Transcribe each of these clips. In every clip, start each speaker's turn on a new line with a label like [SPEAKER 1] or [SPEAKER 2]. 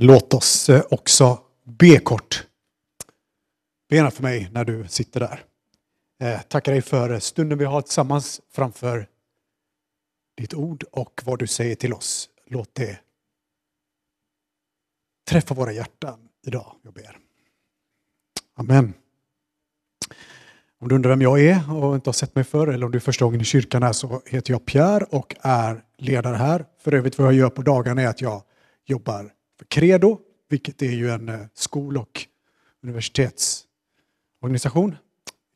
[SPEAKER 1] Låt oss eh, också be kort. Be för mig när du sitter där. Eh, tackar dig för stunden vi har tillsammans framför ditt ord och vad du säger till oss. Låt det träffa våra hjärtan idag, jag ber. Amen. Om du undrar vem jag är och inte har sett mig förr eller om du är första gången i kyrkan här så heter jag Pierre och är ledare här. För övrigt vad jag gör på dagarna är att jag jobbar för Credo, vilket är ju en eh, skol och universitetsorganisation,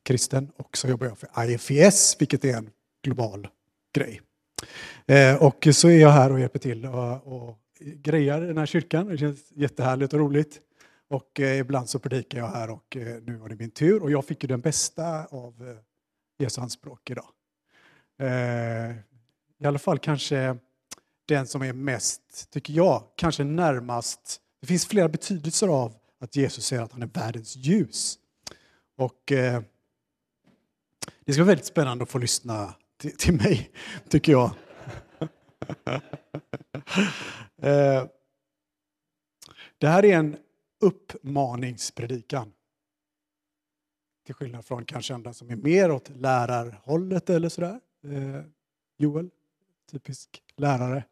[SPEAKER 1] kristen. Och så jobbar jag för IFES, vilket är en global grej. Eh, och så är jag här och hjälper till och, och grejar den här kyrkan. Det känns jättehärligt och roligt. Och eh, ibland så predikar jag här och nu var det min tur. Och jag fick ju den bästa av Jesu anspråk idag. I alla fall kanske den som är mest, tycker jag, kanske närmast. Det finns flera betydelser av att Jesus säger att han är världens ljus. Och eh, det ska vara väldigt spännande att få lyssna till, till mig, tycker jag. eh, det här är en uppmaningspredikan. Till skillnad från kanske andra som är mer åt lärarhållet eller sådär. Eh, Joel, typisk lärare.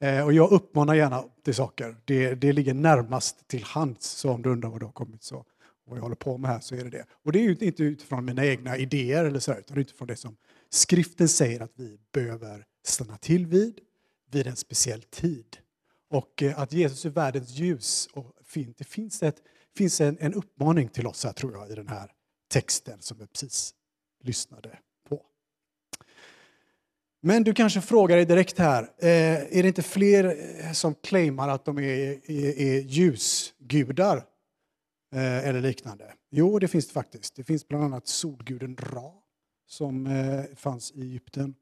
[SPEAKER 1] Eh, och jag uppmanar gärna till saker. Det, det ligger närmast till hands. Så om du undrar vad det har kommit så vad jag håller på med här så är det det. Och det är inte utifrån mina egna idéer eller så, utan utifrån det som skriften säger att vi behöver stanna till vid, vid en speciell tid. Och eh, att Jesus är världens ljus. Och fint. Det finns, ett, finns en, en uppmaning till oss här, tror jag, i den här texten som vi precis lyssnade men du kanske frågar dig direkt här, eh, är det inte fler eh, som claimar att de är, är, är ljusgudar eh, eller liknande? Jo, det finns det faktiskt. Det finns bland annat solguden Ra som eh, fanns i Egypten,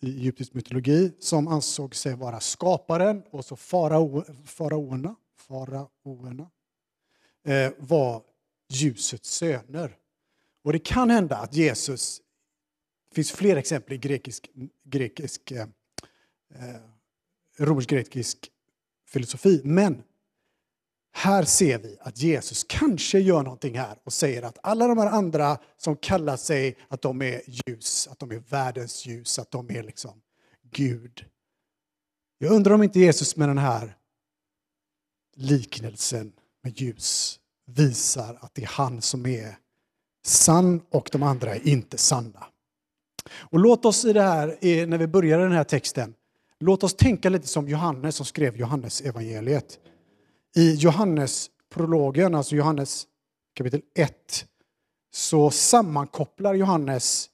[SPEAKER 1] i egyptisk mytologi, som ansåg sig vara skaparen och så farao, faraoerna, faraoerna eh, var ljusets söner. Och det kan hända att Jesus det finns fler exempel i grekisk, grekisk eh, eh, romersk-grekisk filosofi. Men här ser vi att Jesus kanske gör någonting här och säger att alla de här andra som kallar sig att de är ljus, att de är världens ljus, att de är liksom Gud. Jag undrar om inte Jesus med den här liknelsen med ljus visar att det är han som är sann och de andra är inte sanna. Och låt oss i det här, när vi börjar den här texten, låt oss tänka lite som Johannes som skrev Johannes evangeliet. I Johannes prologen, alltså Johannes kapitel 1, så sammankopplar Johannes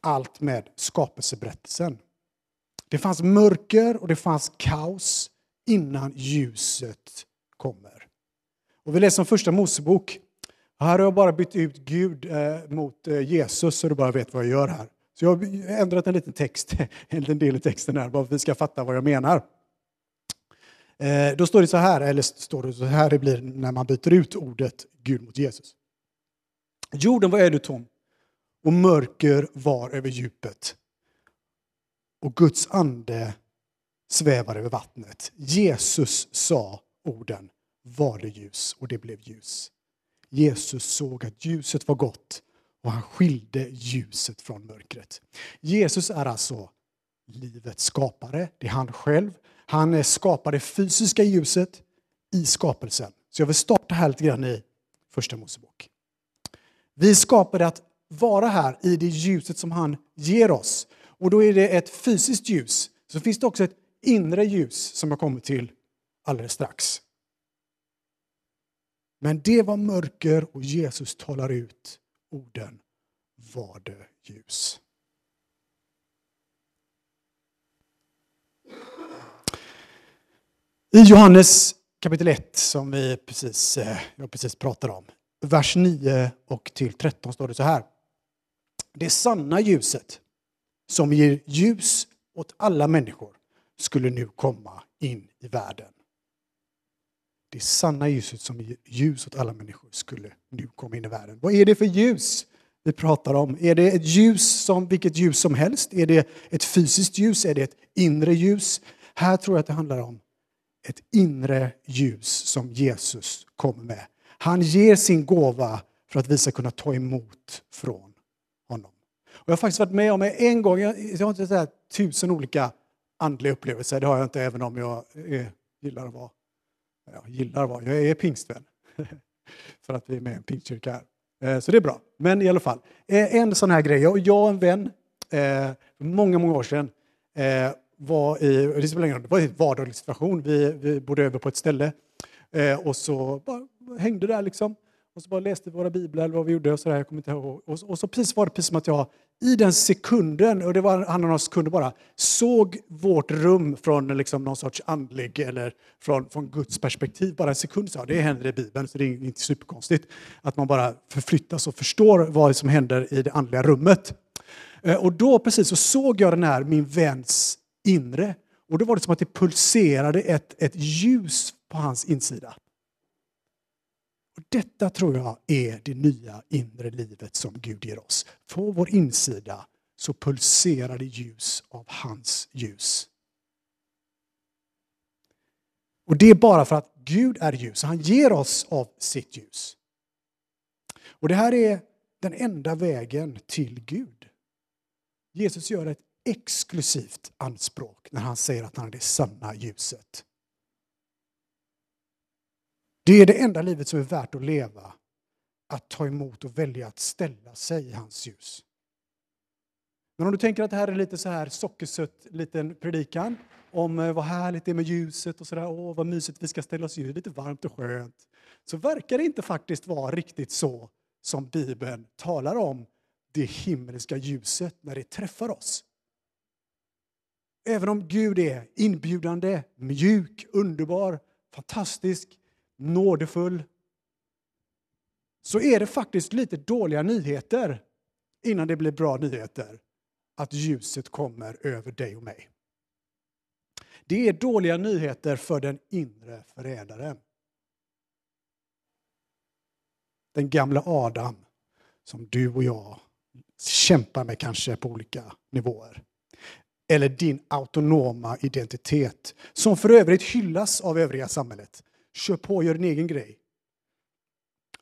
[SPEAKER 1] allt med skapelseberättelsen. Det fanns mörker och det fanns kaos innan ljuset kommer. Och vi läser om första Mosebok här har jag bara bytt ut Gud eh, mot eh, Jesus så du bara vet vad jag gör här. Så jag har ändrat en liten text, en liten del i texten här, bara för att vi ska fatta vad jag menar. Eh, då står det så här, eller står det så här det blir när man byter ut ordet Gud mot Jesus. Jorden var ännu tom och mörker var över djupet. Och Guds ande svävar över vattnet. Jesus sa orden, var det ljus och det blev ljus. Jesus såg att ljuset var gott och han skilde ljuset från mörkret. Jesus är alltså livets skapare, det är han själv. Han skapar det fysiska ljuset i skapelsen. Så jag vill starta här lite grann i Första Mosebok. Vi skapade att vara här i det ljuset som han ger oss. Och då är det ett fysiskt ljus. Så finns det också ett inre ljus som jag kommer till alldeles strax. Men det var mörker och Jesus talar ut orden var det ljus. I Johannes kapitel 1 som vi precis, eh, jag precis pratade om, vers 9 och till 13 står det så här. Det sanna ljuset som ger ljus åt alla människor skulle nu komma in i världen. Det sanna ljuset som ger ljus åt alla människor skulle nu komma in i världen. Vad är det för ljus vi pratar om? Är det ett ljus som vilket ljus som helst? Är det ett fysiskt ljus? Är det ett inre ljus? Här tror jag att det handlar om ett inre ljus som Jesus kommer med. Han ger sin gåva för att vi ska kunna ta emot från honom. Och jag har faktiskt varit med om en gång, jag har inte så tusen olika andliga upplevelser, det har jag inte även om jag är, gillar att vara, jag gillar vad, jag är pingstvän. för att vi är med i en pingstkyrka här. Eh, så det är bra. Men i alla fall, eh, en sån här grej. Jag och en vän, eh, många, många år sedan, var i, det spelar ingen roll, det var en vardaglig situation. Vi, vi bodde över på ett ställe och så bara hängde där liksom. Och så bara läste vi våra biblar eller vad vi gjorde och så där, jag kommer inte ihåg. Och, och så precis var det precis som att jag i den sekunden, och det var han några sekunder bara, såg vårt rum från liksom någon sorts andlig eller från, från Guds perspektiv. Bara en sekund, sa det händer i Bibeln, så det är inte superkonstigt att man bara förflyttas och förstår vad som händer i det andliga rummet. Eh, och då precis så såg jag den här, min väns inre, och då var det som att det pulserade ett, ett ljus på hans insida. Och detta tror jag är det nya inre livet som Gud ger oss. På vår insida så pulserar det ljus av hans ljus. Och det är bara för att Gud är ljus, han ger oss av sitt ljus. Och det här är den enda vägen till Gud. Jesus gör ett exklusivt anspråk när han säger att han är det sanna ljuset. Det är det enda livet som är värt att leva. Att ta emot och välja att ställa sig i hans ljus. Men om du tänker att det här är lite så här sockersött liten predikan om eh, vad härligt det är med ljuset och sådär, åh vad mysigt vi ska ställa oss i, lite varmt och skönt. Så verkar det inte faktiskt vara riktigt så som Bibeln talar om det himmelska ljuset när det träffar oss. Även om Gud är inbjudande, mjuk, underbar, fantastisk, nådefull, så är det faktiskt lite dåliga nyheter innan det blir bra nyheter att ljuset kommer över dig och mig. Det är dåliga nyheter för den inre förrädaren. Den gamla Adam som du och jag kämpar med kanske på olika nivåer. Eller din autonoma identitet som för övrigt hyllas av övriga samhället. Kör på, gör din egen grej.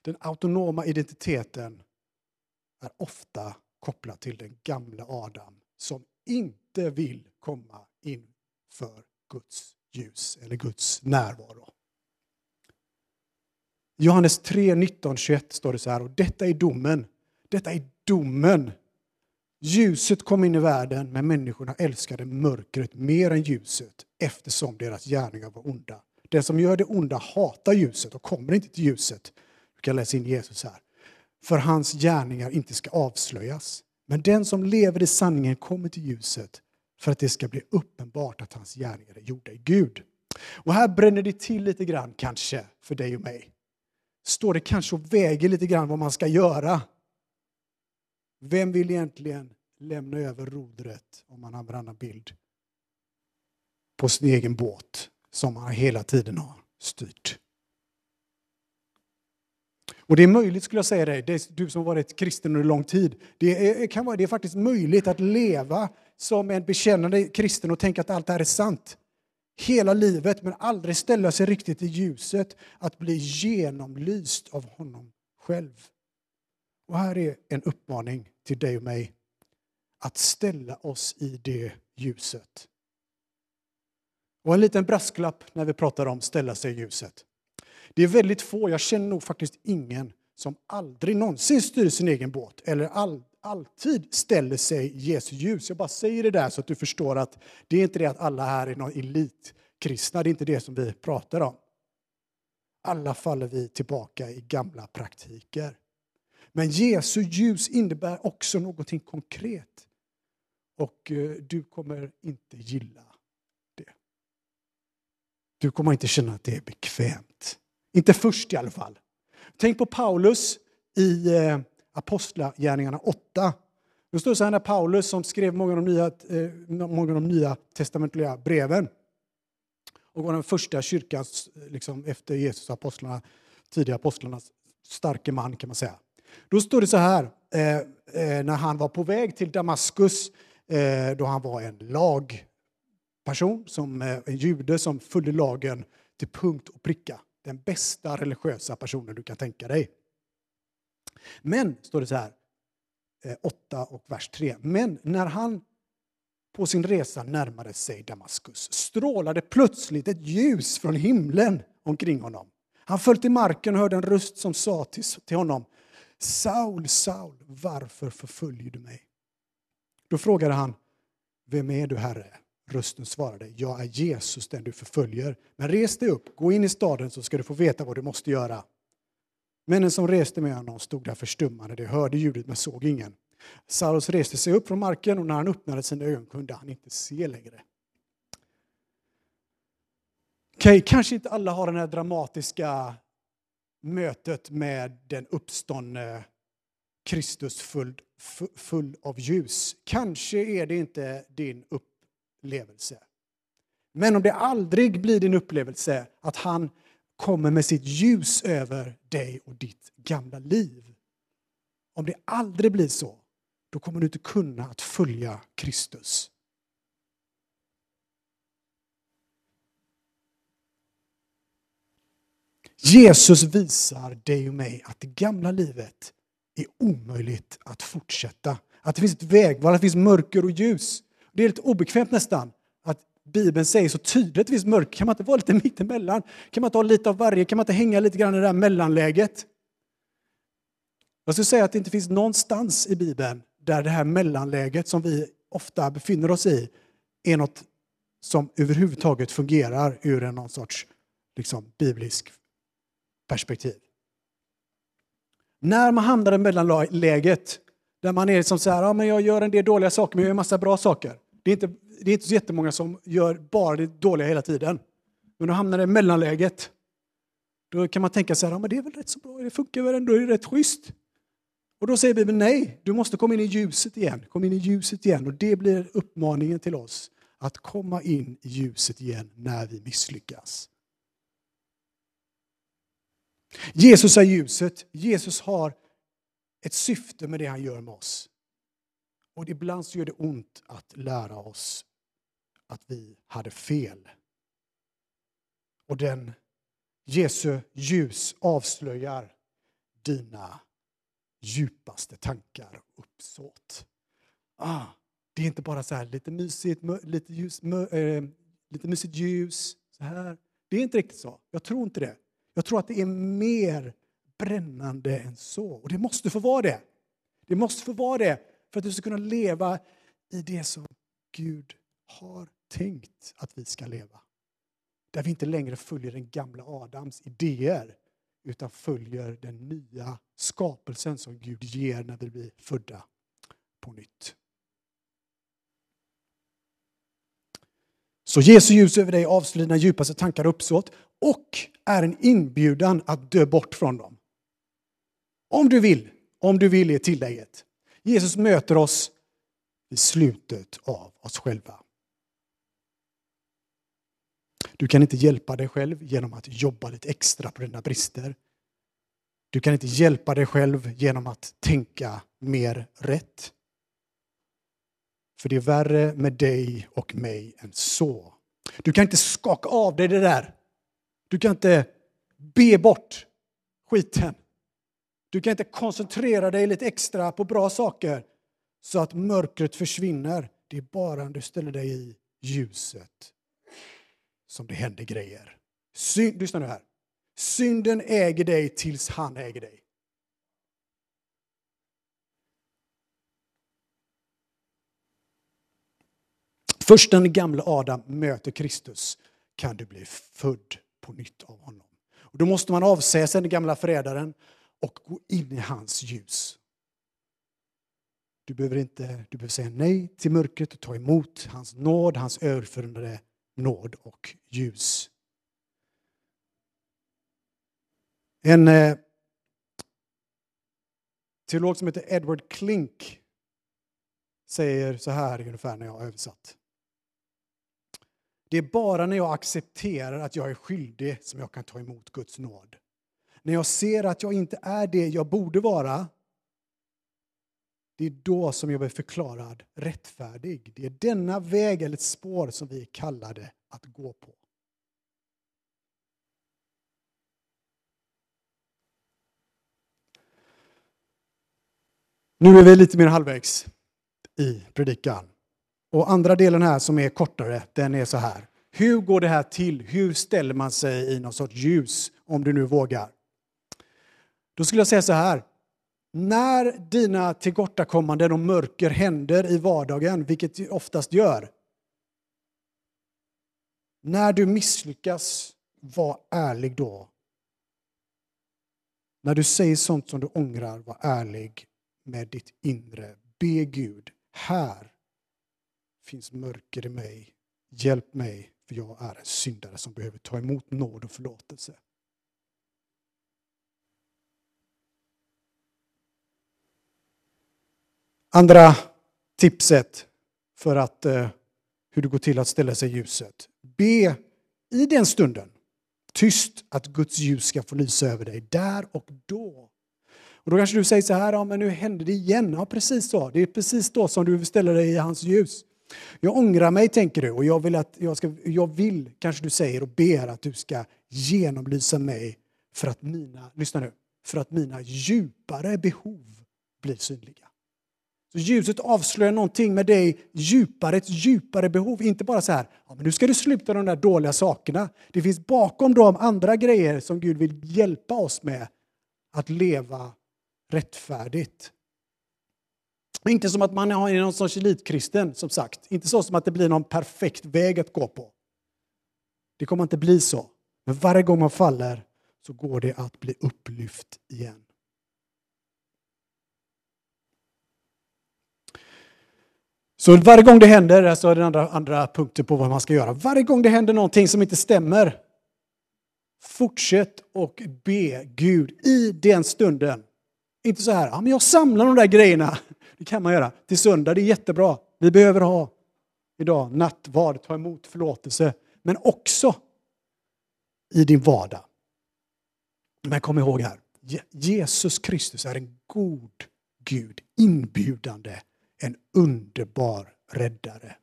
[SPEAKER 1] Den autonoma identiteten är ofta kopplad till den gamla Adam som inte vill komma inför Guds ljus eller Guds närvaro. Johannes 3, 19, 21 står det så här, och detta är domen. Detta är domen. Ljuset kom in i världen, men människorna älskade mörkret mer än ljuset eftersom deras gärningar var onda. Den som gör det onda hatar ljuset och kommer inte till ljuset. Du kan läsa in Jesus här. För hans gärningar inte ska avslöjas. Men den som lever i sanningen kommer till ljuset för att det ska bli uppenbart att hans gärningar är gjorda i Gud. Och här bränner det till lite grann kanske för dig och mig. Står det kanske och väger lite grann vad man ska göra. Vem vill egentligen lämna över rodret, om man har en annan bild, på sin egen båt som han hela tiden har styrt. Och det är möjligt, skulle jag säga dig, du som har varit kristen under lång tid, det är, kan vara, det är faktiskt möjligt att leva som en bekännande kristen och tänka att allt det här är sant. Hela livet, men aldrig ställa sig riktigt i ljuset, att bli genomlyst av honom själv. Och här är en uppmaning till dig och mig, att ställa oss i det ljuset. Och en liten brasklapp när vi pratar om ställa sig i ljuset. Det är väldigt få, jag känner nog faktiskt ingen som aldrig någonsin styr sin egen båt eller all, alltid ställer sig i Jesu ljus. Jag bara säger det där så att du förstår att det är inte det att alla här är någon elitkristna, det är inte det som vi pratar om. Alla faller vi tillbaka i gamla praktiker. Men Jesu ljus innebär också någonting konkret. Och eh, du kommer inte gilla du kommer inte känna att det är bekvämt. Inte först i alla fall. Tänk på Paulus i eh, Apostlagärningarna 8. Det står så här när Paulus som skrev många av de nya, eh, många av de nya testamentliga breven och var den första kyrkans, eh, liksom, efter Jesus och apostlarna, tidiga apostlarnas starke man kan man säga. Då står det så här, eh, eh när han var på väg till Damaskus, eh, då han var en lag person, som eh, en jude som följde lagen till punkt och pricka. Den bästa religiösa personen du kan tänka dig. Men, står det så här, eh, 8 och vers 3. Men när han på sin resa närmade sig Damaskus strålade plötsligt ett ljus från himlen omkring honom. Han föll till marken och hörde en röst som sa till honom Saul, Saul, varför förföljer du mig? Då frågade han Vem är du, Herre? Rösten svarade Jag är Jesus, den du förföljer. Men res dig upp, gå in i staden så ska du få veta vad du måste göra. Männen som reste med honom stod där förstummade. De hörde ljudet men såg ingen. Saulus reste sig upp från marken och när han öppnade sina ögon kunde han inte se längre. Okej, okay, kanske inte alla har det här dramatiska mötet med den uppståndne Kristus full, full av ljus. Kanske är det inte din upplevelse. Men om det aldrig blir din upplevelse att han kommer med sitt ljus över dig och ditt gamla liv. Om det aldrig blir så, då kommer du inte kunna att följa Kristus. Jesus visar dig och mig att det gamla livet är omöjligt att fortsätta. Att det finns ett vägval, att det finns mörker och ljus. Det är lite obekvämt nästan att Bibeln säger så tydligt att det finns mörker. Kan man inte vara lite mittemellan? Kan man inte ha lite av varje? Kan man inte hänga lite grann i det där mellanläget? Jag skulle säga att det inte finns någonstans i Bibeln där det här mellanläget som vi ofta befinner oss i är något som överhuvudtaget fungerar ur en någon sorts liksom, biblisk perspektiv. När man hamnar i mellanläget, där man är som så här, ja, men jag gör en del dåliga saker, men jag gör en massa bra saker. Det är inte, det är inte så jättemånga som gör bara det dåliga hela tiden. Men då hamnar det i mellanläget. Då kan man tänka så här, ja, men det är väl rätt så bra, det funkar väl ändå, det är rätt schysst. Och då säger Bibeln nej, du måste komma in i ljuset igen. Kom in i ljuset igen. Och det blir uppmaningen till oss, att komma in i ljuset igen när vi misslyckas. Jesus är ljuset. Jesus har ett syfte med det han gör med oss. Och ibland så gör det ont att lära oss att vi hade fel. Och den Jesu ljus avslöjar dina djupaste tankar och uppsåt. Ah, det är inte bara så här lite mysigt, lite, ljus, mö, äh, lite mysigt ljus. Så här. Det är inte riktigt så. Jag tror inte det. Jag tror att det är mer brännande än så. Och det måste få vara det. Det måste få vara det för att du ska kunna leva i det som Gud har tänkt att vi ska leva. Där vi inte längre följer den gamla Adams idéer utan följer den nya skapelsen som Gud ger när vi blir födda på nytt. Så Jesu ljus över dig avslöjar dina djupaste tankar och uppsåt och är en inbjudan att dö bort från dem. Om du vill, om du vill är tillägget. Jesus möter oss i slutet av oss själva. Du kan inte hjälpa dig själv genom att jobba lite extra på dina brister. Du kan inte hjälpa dig själv genom att tänka mer rätt. För det är värre med dig och mig än så. Du kan inte skaka av dig det där. Du kan inte be bort skiten. Du kan inte koncentrera dig lite extra på bra saker så att mörkret försvinner. Det är bara när du ställer dig i ljuset som det händer grejer. Synd, lyssna nu här. Synden äger dig tills han äger dig. Först när den gamla Adam möter Kristus kan du bli född på nytt av honom. Och då måste man avsäga sig den gamla förrädaren och gå in i hans ljus. Du behöver, inte, du behöver säga nej till mörkret och ta emot hans nåd, hans överförande nåd och ljus. En eh, teolog som heter Edward Klink säger så här ungefär när jag har översatt. Det är bara när jag accepterar att jag är skyldig som jag kan ta emot Guds nåd. När jag ser att jag inte är det jag borde vara det är då som jag blir förklarad rättfärdig. Det är denna väg eller spår som vi är kallade att gå på. Nu är vi lite mer halvvägs i predikan. Och andra delen här som är kortare, den är så här. Hur går det här till? Hur ställer man sig i någon sorts ljus, om du nu vågar? Då skulle jag säga så här. När dina tillkortakommanden och mörker händer i vardagen, vilket det oftast gör. När du misslyckas, var ärlig då. När du säger sånt som du ångrar, var ärlig med ditt inre. Be Gud, här finns mörker i mig. Hjälp mig, för jag är en syndare som behöver ta emot nåd och förlåtelse. Andra tipset för att, eh, hur det går till att ställa sig i ljuset. Be i den stunden, tyst, att Guds ljus ska få lysa över dig där och då. Och då kanske du säger så här, ja, men nu händer det igen. Ja, precis så. Det är precis då som du ställer dig i hans ljus. Jag ångrar mig, tänker du, och jag vill, att jag, ska, jag vill, kanske du säger, och ber att du ska genomlysa mig för att mina, lyssna nu, för att mina djupare behov blir synliga. Så ljuset avslöjar någonting med dig djupare, ett djupare behov. Inte bara så här, ja, men nu ska du sluta de där dåliga sakerna. Det finns bakom de andra grejer som Gud vill hjälpa oss med att leva rättfärdigt. Inte som att man är någon sorts elitkristen, som sagt. Inte så som att det blir någon perfekt väg att gå på. Det kommer inte bli så. Men varje gång man faller så går det att bli upplyft igen. Så varje gång det händer, alltså är den andra, andra punkten på vad man ska göra. Varje gång det händer någonting som inte stämmer, fortsätt och be Gud i den stunden. Inte så här, ja, men jag samlar de där grejerna. Det kan man göra till söndag, det är jättebra. Vi behöver ha idag nattvard, ta emot förlåtelse. Men också i din vardag. Men kom ihåg här, Jesus Kristus är en god Gud, inbjudande en underbar räddare.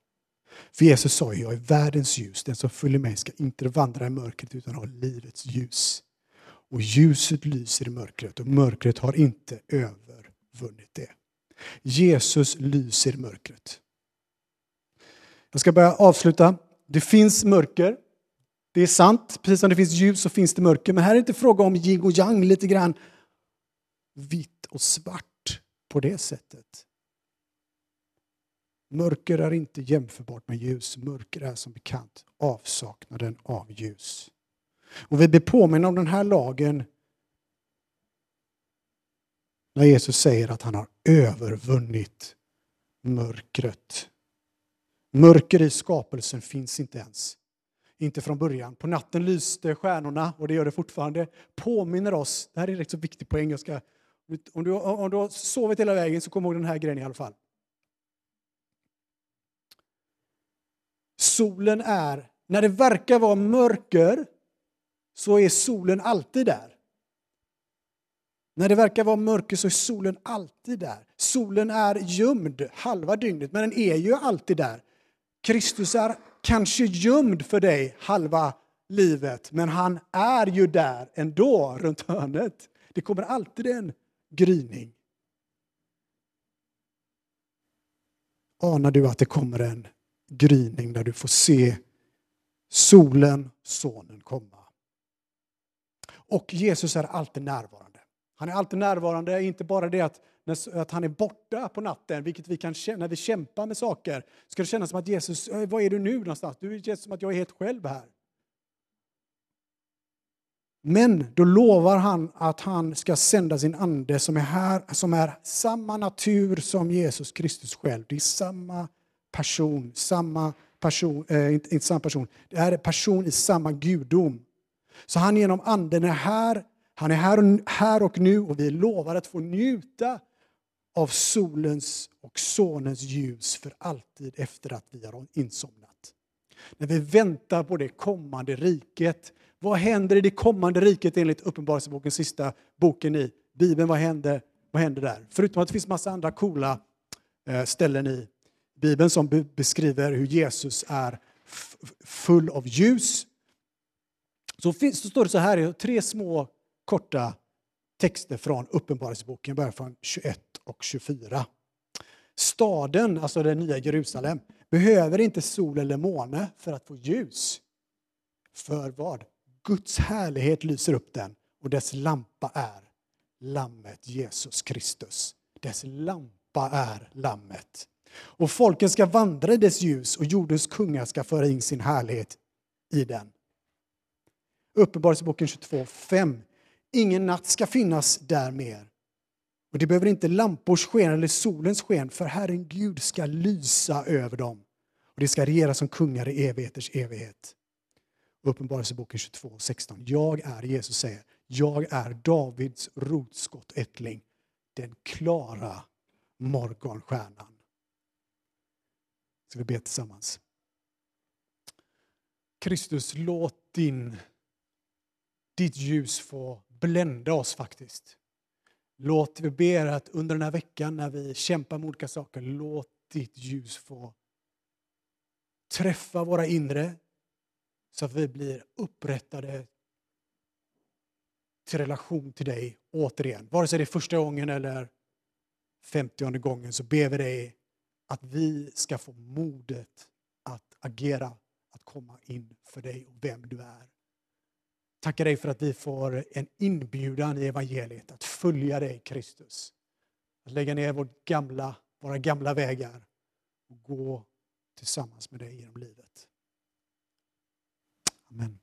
[SPEAKER 1] För Jesus sa jag är världens ljus, den som följer mig ska inte vandra i mörkret utan ha livets ljus. Och ljuset lyser i mörkret och mörkret har inte övervunnit det. Jesus lyser i mörkret. Jag ska börja avsluta. Det finns mörker. Det är sant, precis som det finns ljus så finns det mörker. Men här är det inte fråga om yin och yang, lite grann vitt och svart på det sättet. Mörker är inte jämförbart med ljus. Mörker är som bekant avsaknaden av ljus. Och vi blir påminna om den här lagen när Jesus säger att han har övervunnit mörkret. Mörker i skapelsen finns inte ens. Inte från början. På natten lyste stjärnorna, och det gör det fortfarande. Påminner oss, det här är en rätt så viktig poäng, jag ska, om, du, om du har sovit hela vägen så kom ihåg den här grejen i alla fall. Solen är, när det verkar vara mörker, så är solen alltid där. När det verkar vara mörker så är solen alltid där. Solen är gömd halva dygnet, men den är ju alltid där. Kristus är kanske gömd för dig halva livet, men han är ju där ändå, runt hörnet. Det kommer alltid en gryning. Anar du att det kommer en gryning där du får se solen, sonen komma. Och Jesus är alltid närvarande. Han är alltid närvarande, inte bara det att, att han är borta på natten, vilket vi kan känna när vi kämpar med saker. Ska det kännas som att Jesus, var är du nu någonstans? Du känns som att jag är helt själv här. Men då lovar han att han ska sända sin ande som är här, som är samma natur som Jesus Kristus själv. Det är samma person, samma person, eh, inte, inte samma person, det är en person i samma gudom. Så han genom anden är här, han är här och, här och nu och vi lovar att få njuta av solens och sonens ljus för alltid efter att vi har insomnat. När vi väntar på det kommande riket. Vad händer i det kommande riket enligt Uppenbarelsebokens sista boken i Bibeln? Vad händer, vad händer där? Förutom att det finns massa andra coola eh, ställen i Bibeln som beskriver hur Jesus är full av ljus. Så, finns, så står det så här, tre små korta texter från Uppenbarelseboken, börjar från 21 och 24. Staden, alltså det nya Jerusalem, behöver inte sol eller måne för att få ljus. För vad? Guds härlighet lyser upp den och dess lampa är Lammet Jesus Kristus. Dess lampa är Lammet. Och folken ska vandra i dess ljus och jordens kungar ska föra in sin härlighet i den. Uppenbarelseboken 22, 5. Ingen natt ska finnas där mer. Och det behöver inte lampors sken eller solens sken, för Herren Gud ska lysa över dem. Och de ska regera som kungar i evigheters evighet. Uppenbarelseboken 22, 16. Jag är, Jesus säger, jag är Davids rotskottättling, den klara morgonstjärnan. Ska vi be tillsammans? Kristus, låt din, ditt ljus få blända oss faktiskt. Låt, vi ber att under den här veckan när vi kämpar med olika saker, låt ditt ljus få träffa våra inre så att vi blir upprättade till relation till dig återigen. Vare sig det är första gången eller femtionde gången så ber vi dig att vi ska få modet att agera, att komma in för dig och vem du är. Tackar dig för att vi får en inbjudan i evangeliet att följa dig Kristus. Att lägga ner vårt gamla, våra gamla vägar och gå tillsammans med dig genom livet. Amen.